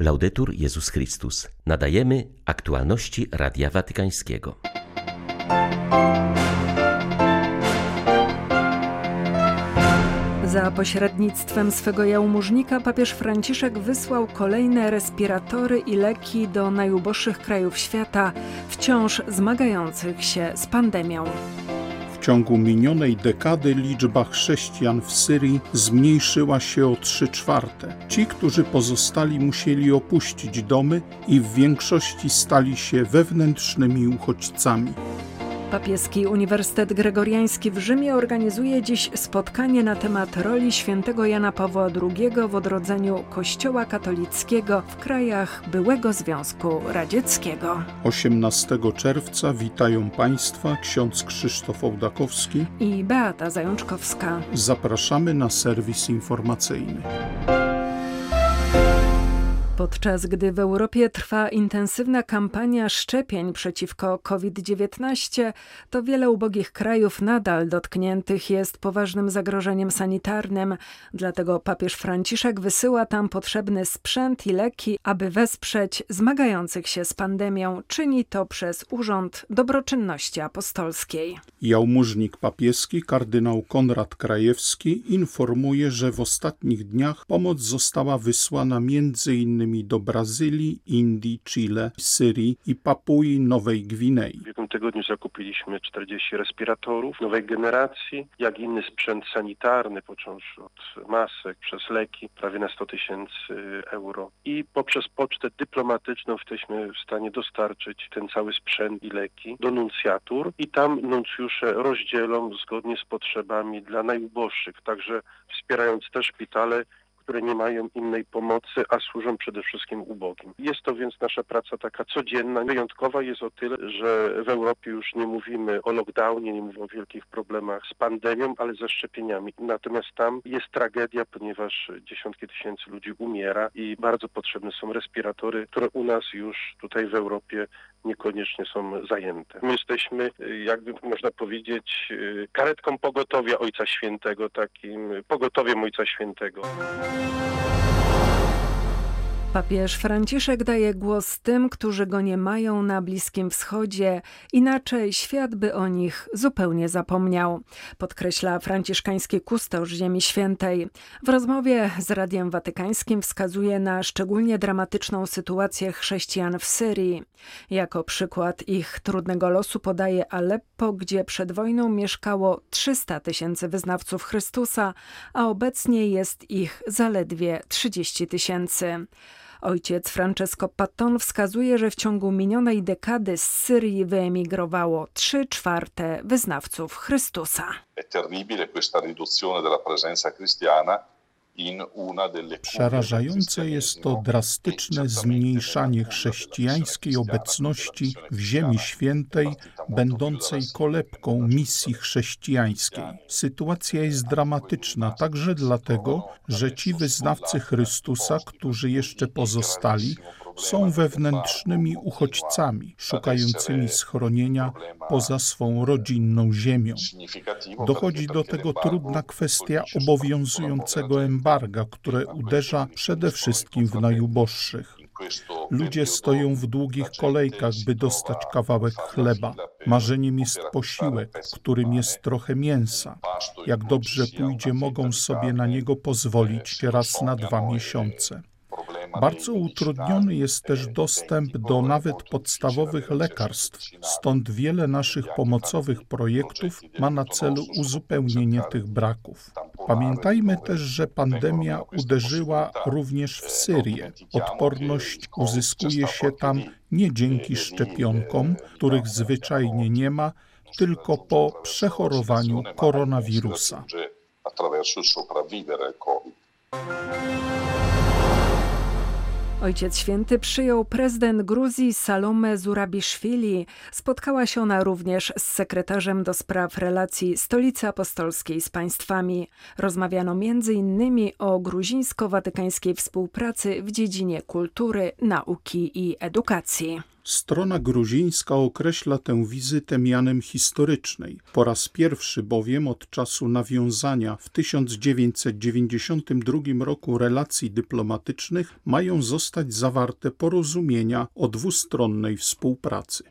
Laudetur Jezus Chrystus. Nadajemy aktualności Radia Watykańskiego. Za pośrednictwem swego jałmużnika papież Franciszek wysłał kolejne respiratory i leki do najuboższych krajów świata, wciąż zmagających się z pandemią. W ciągu minionej dekady liczba chrześcijan w Syrii zmniejszyła się o 3 czwarte. Ci, którzy pozostali, musieli opuścić domy i w większości stali się wewnętrznymi uchodźcami. Papieski Uniwersytet Gregoriański w Rzymie organizuje dziś spotkanie na temat roli świętego Jana Pawła II w odrodzeniu Kościoła katolickiego w krajach byłego Związku Radzieckiego. 18 czerwca witają Państwa ksiądz Krzysztof Ołdakowski i Beata Zajączkowska. Zapraszamy na serwis informacyjny. Podczas gdy w Europie trwa intensywna kampania szczepień przeciwko COVID-19, to wiele ubogich krajów nadal dotkniętych jest poważnym zagrożeniem sanitarnym. Dlatego papież Franciszek wysyła tam potrzebny sprzęt i leki, aby wesprzeć zmagających się z pandemią. Czyni to przez Urząd Dobroczynności Apostolskiej. Jałmużnik papieski kardynał Konrad Krajewski informuje, że w ostatnich dniach pomoc została wysłana między innymi do Brazylii, Indii, Chile, Syrii i Papui Nowej Gwinei. W ubiegłym tygodniu zakupiliśmy 40 respiratorów nowej generacji, jak inny sprzęt sanitarny, począwszy od masek przez leki, prawie na 100 tysięcy euro. I poprzez pocztę dyplomatyczną jesteśmy w stanie dostarczyć ten cały sprzęt i leki do nuncjatur i tam nuncjusze rozdzielą zgodnie z potrzebami dla najuboższych, także wspierając te szpitale, które nie mają innej pomocy, a służą przede wszystkim ubogim. Jest to więc nasza praca taka codzienna. Wyjątkowa jest o tyle, że w Europie już nie mówimy o lockdownie, nie mówimy o wielkich problemach z pandemią, ale ze szczepieniami. Natomiast tam jest tragedia, ponieważ dziesiątki tysięcy ludzi umiera i bardzo potrzebne są respiratory, które u nas już tutaj w Europie niekoniecznie są zajęte. My jesteśmy, jakby można powiedzieć, karetką pogotowia Ojca Świętego, takim pogotowiem Ojca Świętego. Papież Franciszek daje głos tym, którzy go nie mają na Bliskim Wschodzie, inaczej świat by o nich zupełnie zapomniał, podkreśla franciszkański kustosz Ziemi Świętej. W rozmowie z Radiem Watykańskim wskazuje na szczególnie dramatyczną sytuację chrześcijan w Syrii. Jako przykład ich trudnego losu podaje Aleppo, gdzie przed wojną mieszkało 300 tysięcy wyznawców Chrystusa, a obecnie jest ich zaledwie 30 tysięcy. Ojciec Francesco Patton wskazuje, że w ciągu minionej dekady z Syrii wyemigrowało 3 czwarte wyznawców Chrystusa. È terribile questa riduzione della presenza cristiana Przerażające jest to drastyczne zmniejszanie chrześcijańskiej obecności w Ziemi Świętej, będącej kolebką misji chrześcijańskiej. Sytuacja jest dramatyczna także dlatego, że ci wyznawcy Chrystusa, którzy jeszcze pozostali, są wewnętrznymi uchodźcami, szukającymi schronienia poza swą rodzinną ziemią. Dochodzi do tego trudna kwestia obowiązującego embarga, które uderza przede wszystkim w najuboższych. Ludzie stoją w długich kolejkach, by dostać kawałek chleba. Marzeniem jest posiłek, którym jest trochę mięsa. Jak dobrze pójdzie, mogą sobie na niego pozwolić raz na dwa miesiące. Bardzo utrudniony jest też dostęp do nawet podstawowych lekarstw, stąd wiele naszych pomocowych projektów ma na celu uzupełnienie tych braków. Pamiętajmy też, że pandemia uderzyła również w Syrię. Odporność uzyskuje się tam nie dzięki szczepionkom, których zwyczajnie nie ma, tylko po przechorowaniu koronawirusa. Ojciec Święty przyjął prezydent Gruzji Salome Zurabiszwili. Spotkała się ona również z sekretarzem do spraw relacji Stolicy Apostolskiej z państwami. Rozmawiano m.in. o gruzińsko-watykańskiej współpracy w dziedzinie kultury, nauki i edukacji. Strona gruzińska określa tę wizytę mianem historycznej. Po raz pierwszy bowiem od czasu nawiązania w 1992 roku relacji dyplomatycznych mają zostać zawarte porozumienia o dwustronnej współpracy.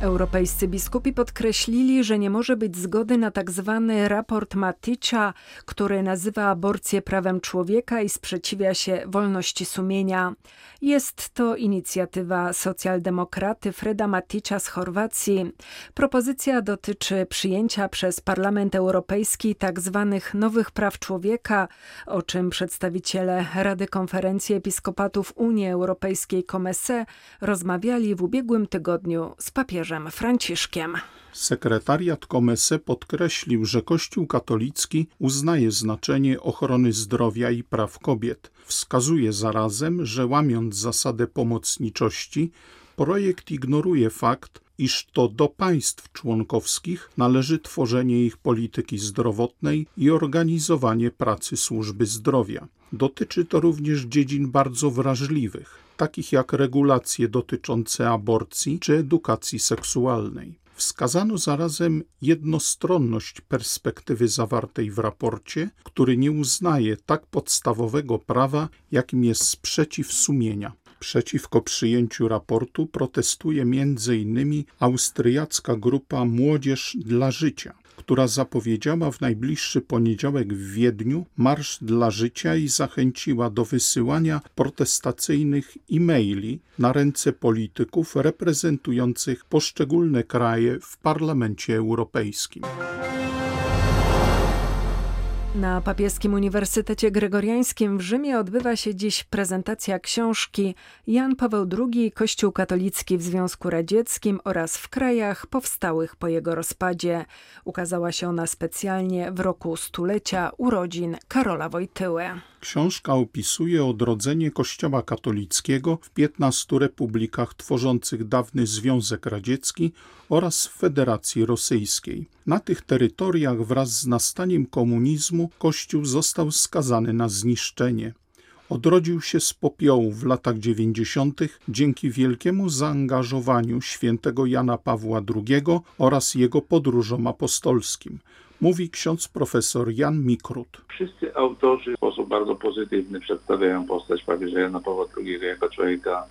Europejscy biskupi podkreślili, że nie może być zgody na tak zwany raport Maticza, który nazywa aborcję prawem człowieka i sprzeciwia się wolności sumienia. Jest to inicjatywa socjaldemokraty Freda Maticza z Chorwacji. Propozycja dotyczy przyjęcia przez Parlament Europejski tak zwanych nowych praw człowieka, o czym przedstawiciele Rady Konferencji Episkopatów Unii Europejskiej Comese rozmawiali w ubiegłym tygodniu z papieżem papieżem Franciszkiem. Sekretariat Komese podkreślił, że Kościół katolicki uznaje znaczenie ochrony zdrowia i praw kobiet. Wskazuje zarazem, że łamiąc zasadę pomocniczości, projekt ignoruje fakt, iż to do państw członkowskich należy tworzenie ich polityki zdrowotnej i organizowanie pracy służby zdrowia. Dotyczy to również dziedzin bardzo wrażliwych, takich jak regulacje dotyczące aborcji czy edukacji seksualnej. Wskazano zarazem jednostronność perspektywy zawartej w raporcie, który nie uznaje tak podstawowego prawa, jakim jest sprzeciw sumienia. Przeciwko przyjęciu raportu protestuje m.in. austriacka grupa Młodzież dla Życia, która zapowiedziała w najbliższy poniedziałek w Wiedniu Marsz dla Życia i zachęciła do wysyłania protestacyjnych e-maili na ręce polityków reprezentujących poszczególne kraje w Parlamencie Europejskim. Na Papieskim Uniwersytecie Gregoriańskim w Rzymie odbywa się dziś prezentacja książki Jan Paweł II Kościół katolicki w Związku Radzieckim oraz w krajach powstałych po jego rozpadzie. Ukazała się ona specjalnie w roku stulecia urodzin Karola Wojtyły. Książka opisuje odrodzenie Kościoła katolickiego w 15 republikach tworzących dawny Związek Radziecki oraz w Federacji Rosyjskiej. Na tych terytoriach wraz z nastaniem komunizmu Kościół został skazany na zniszczenie. Odrodził się z popiołu w latach 90. dzięki wielkiemu zaangażowaniu świętego Jana Pawła II oraz jego podróżom apostolskim mówi ksiądz profesor Jan Mikrut. Wszyscy autorzy w sposób bardzo pozytywny przedstawiają postać papieża Jana Pawła II jako człowieka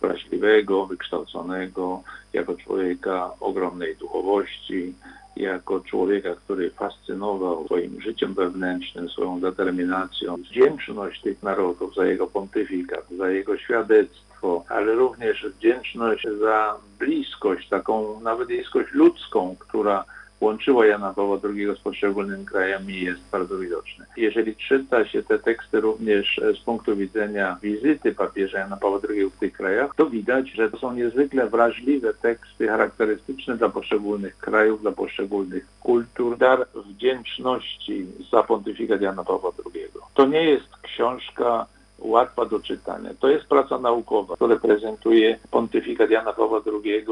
wrażliwego, wykształconego, jako człowieka ogromnej duchowości, jako człowieka, który fascynował swoim życiem wewnętrznym, swoją determinacją, wdzięczność tych narodów za jego pontyfikat, za jego świadectwo, ale również wdzięczność za bliskość, taką nawet bliskość ludzką, która łączyło Jana Pawła II z poszczególnymi krajami jest bardzo widoczne. Jeżeli czyta się te teksty również z punktu widzenia wizyty papieża Jana Pawła II w tych krajach, to widać, że to są niezwykle wrażliwe teksty charakterystyczne dla poszczególnych krajów, dla poszczególnych kultur, dar wdzięczności za pontyfikat Jana Pawła II. To nie jest książka łatwa do czytania. To jest praca naukowa, która prezentuje pontyfikat Jana Pawła II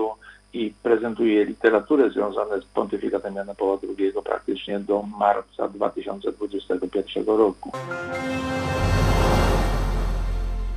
i prezentuje literaturę związaną z pontyfikatem Jana Pawła II praktycznie do marca 2021 roku.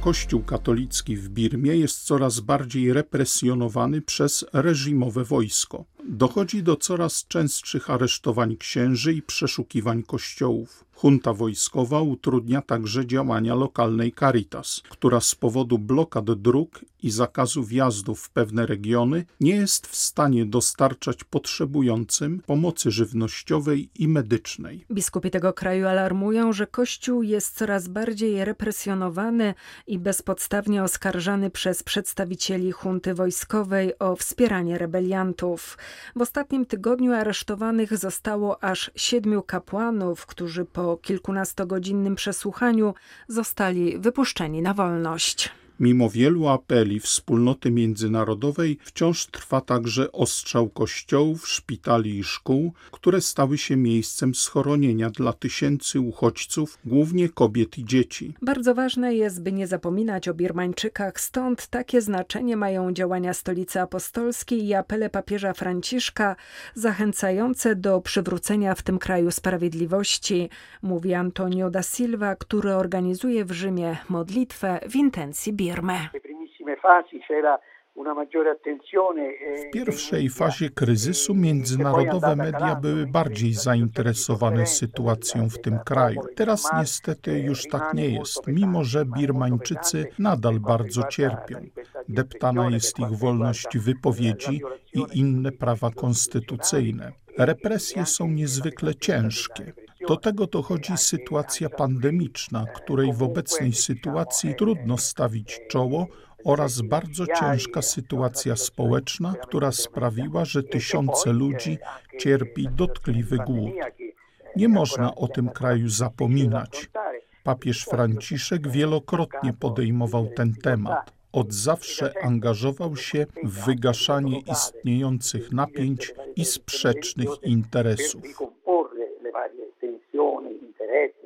Kościół katolicki w Birmie jest coraz bardziej represjonowany przez reżimowe wojsko. Dochodzi do coraz częstszych aresztowań księży i przeszukiwań kościołów. Junta wojskowa utrudnia także działania lokalnej Caritas, która z powodu blokad dróg i zakazu wjazdów w pewne regiony nie jest w stanie dostarczać potrzebującym pomocy żywnościowej i medycznej. Biskupi tego kraju alarmują, że Kościół jest coraz bardziej represjonowany i bezpodstawnie oskarżany przez przedstawicieli hunty wojskowej o wspieranie rebeliantów. W ostatnim tygodniu aresztowanych zostało aż siedmiu kapłanów, którzy po kilkunastogodzinnym przesłuchaniu zostali wypuszczeni na wolność. Mimo wielu apeli wspólnoty międzynarodowej wciąż trwa także ostrzał kościołów, szpitali i szkół, które stały się miejscem schronienia dla tysięcy uchodźców, głównie kobiet i dzieci. Bardzo ważne jest, by nie zapominać o Birmańczykach, stąd takie znaczenie mają działania Stolicy Apostolskiej i apele papieża Franciszka zachęcające do przywrócenia w tym kraju sprawiedliwości, mówi Antonio da Silva, który organizuje w Rzymie modlitwę w intencji Birmy. w pierwszej fazie kryzysu międzynarodowe media były bardziej zainteresowane sytuacją w tym kraju. Teraz niestety już tak nie jest, mimo że Birmańczycy nadal bardzo cierpią. Deptana jest ich wolność wypowiedzi i inne prawa konstytucyjne. Represje są niezwykle ciężkie. Do tego dochodzi sytuacja pandemiczna, której w obecnej sytuacji trudno stawić czoło oraz bardzo ciężka sytuacja społeczna, która sprawiła, że tysiące ludzi cierpi dotkliwy głód. Nie można o tym kraju zapominać. Papież Franciszek wielokrotnie podejmował ten temat. Od zawsze angażował się w wygaszanie istniejących napięć i sprzecznych interesów.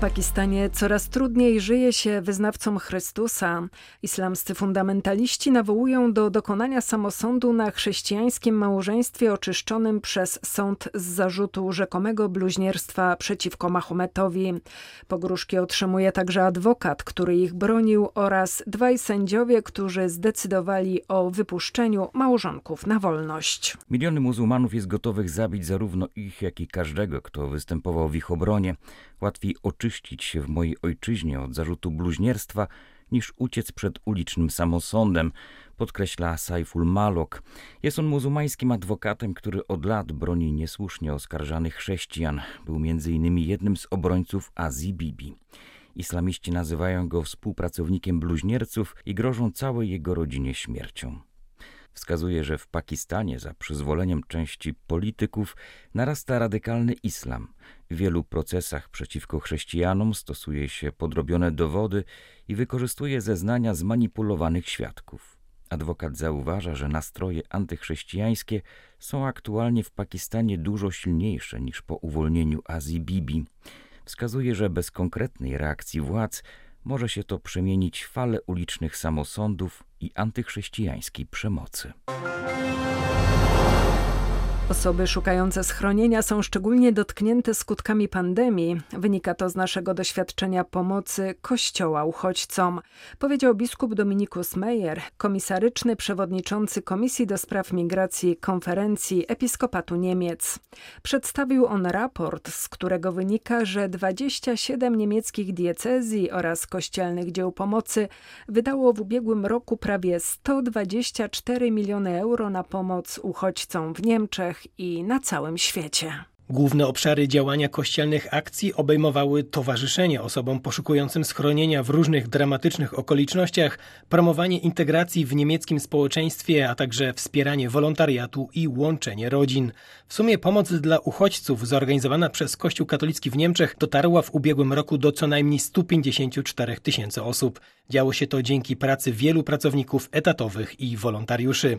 Pakistanie coraz trudniej żyje się wyznawcom Chrystusa. Islamscy fundamentaliści nawołują do dokonania samosądu na chrześcijańskim małżeństwie oczyszczonym przez sąd z zarzutu rzekomego bluźnierstwa przeciwko Mahometowi. Pogróżki otrzymuje także adwokat, który ich bronił oraz dwaj sędziowie, którzy zdecydowali o wypuszczeniu małżonków na wolność. Miliony muzułmanów jest gotowych zabić zarówno ich, jak i każdego, kto występował w ich obronie. Łatwiej oczyścić się w mojej ojczyźnie od zarzutu bluźnierstwa, niż uciec przed ulicznym samosądem, podkreśla Saiful Malok. Jest on muzułmańskim adwokatem, który od lat broni niesłusznie oskarżanych chrześcijan. Był m.in. jednym z obrońców Azji Bibi. Islamiści nazywają go współpracownikiem bluźnierców i grożą całej jego rodzinie śmiercią wskazuje, że w Pakistanie za przyzwoleniem części polityków narasta radykalny islam. W wielu procesach przeciwko chrześcijanom stosuje się podrobione dowody i wykorzystuje zeznania zmanipulowanych świadków. Adwokat zauważa, że nastroje antychrześcijańskie są aktualnie w Pakistanie dużo silniejsze niż po uwolnieniu Azji Bibi. Wskazuje, że bez konkretnej reakcji władz może się to przemienić w falę ulicznych samosądów i antychrześcijańskiej przemocy. Osoby szukające schronienia są szczególnie dotknięte skutkami pandemii. Wynika to z naszego doświadczenia pomocy Kościoła uchodźcom, powiedział biskup Dominikus Meyer, komisaryczny przewodniczący Komisji do Spraw Migracji Konferencji Episkopatu Niemiec. Przedstawił on raport, z którego wynika, że 27 niemieckich diecezji oraz kościelnych dzieł pomocy wydało w ubiegłym roku prawie 124 miliony euro na pomoc uchodźcom w Niemczech, i na całym świecie. Główne obszary działania kościelnych akcji obejmowały towarzyszenie osobom poszukującym schronienia w różnych dramatycznych okolicznościach, promowanie integracji w niemieckim społeczeństwie, a także wspieranie wolontariatu i łączenie rodzin. W sumie pomoc dla uchodźców zorganizowana przez Kościół katolicki w Niemczech dotarła w ubiegłym roku do co najmniej 154 tysięcy osób. Działo się to dzięki pracy wielu pracowników etatowych i wolontariuszy.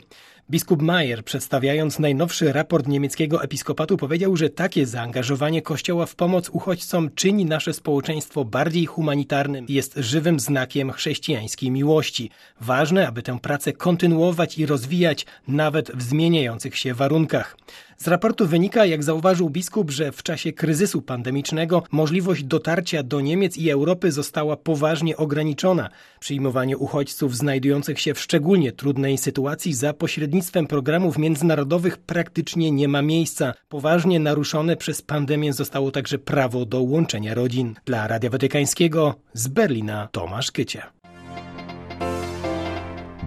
Biskup Mayer, przedstawiając najnowszy raport niemieckiego episkopatu, powiedział, że takie zaangażowanie Kościoła w pomoc uchodźcom czyni nasze społeczeństwo bardziej humanitarnym i jest żywym znakiem chrześcijańskiej miłości. Ważne, aby tę pracę kontynuować i rozwijać nawet w zmieniających się warunkach. Z raportu wynika, jak zauważył biskup, że w czasie kryzysu pandemicznego możliwość dotarcia do Niemiec i Europy została poważnie ograniczona. Przyjmowanie uchodźców znajdujących się w szczególnie trudnej sytuacji za pośrednictwem programów międzynarodowych praktycznie nie ma miejsca. Poważnie naruszone przez pandemię zostało także prawo do łączenia rodzin. Dla Radia Watykańskiego z Berlina Tomasz Kycie.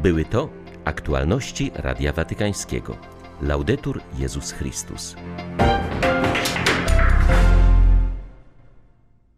Były to aktualności Radia Watykańskiego. Laudetur Jezus Chrystus.